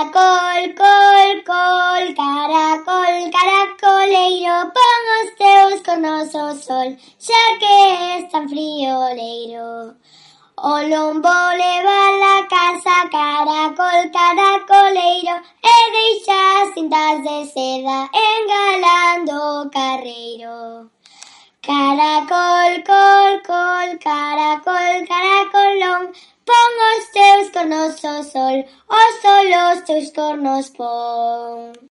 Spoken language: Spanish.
Caracol, col, col, caracol, caracoleiro, pon os teus cornos ao sol, xa que es tan frío leiro. O lombo leva la casa, caracol, caracoleiro, e deixa as cintas de seda engalando o carreiro. Caracol, col, col, caracol, caracolón, teus cornos ao sol, o sol os teus cornos pon.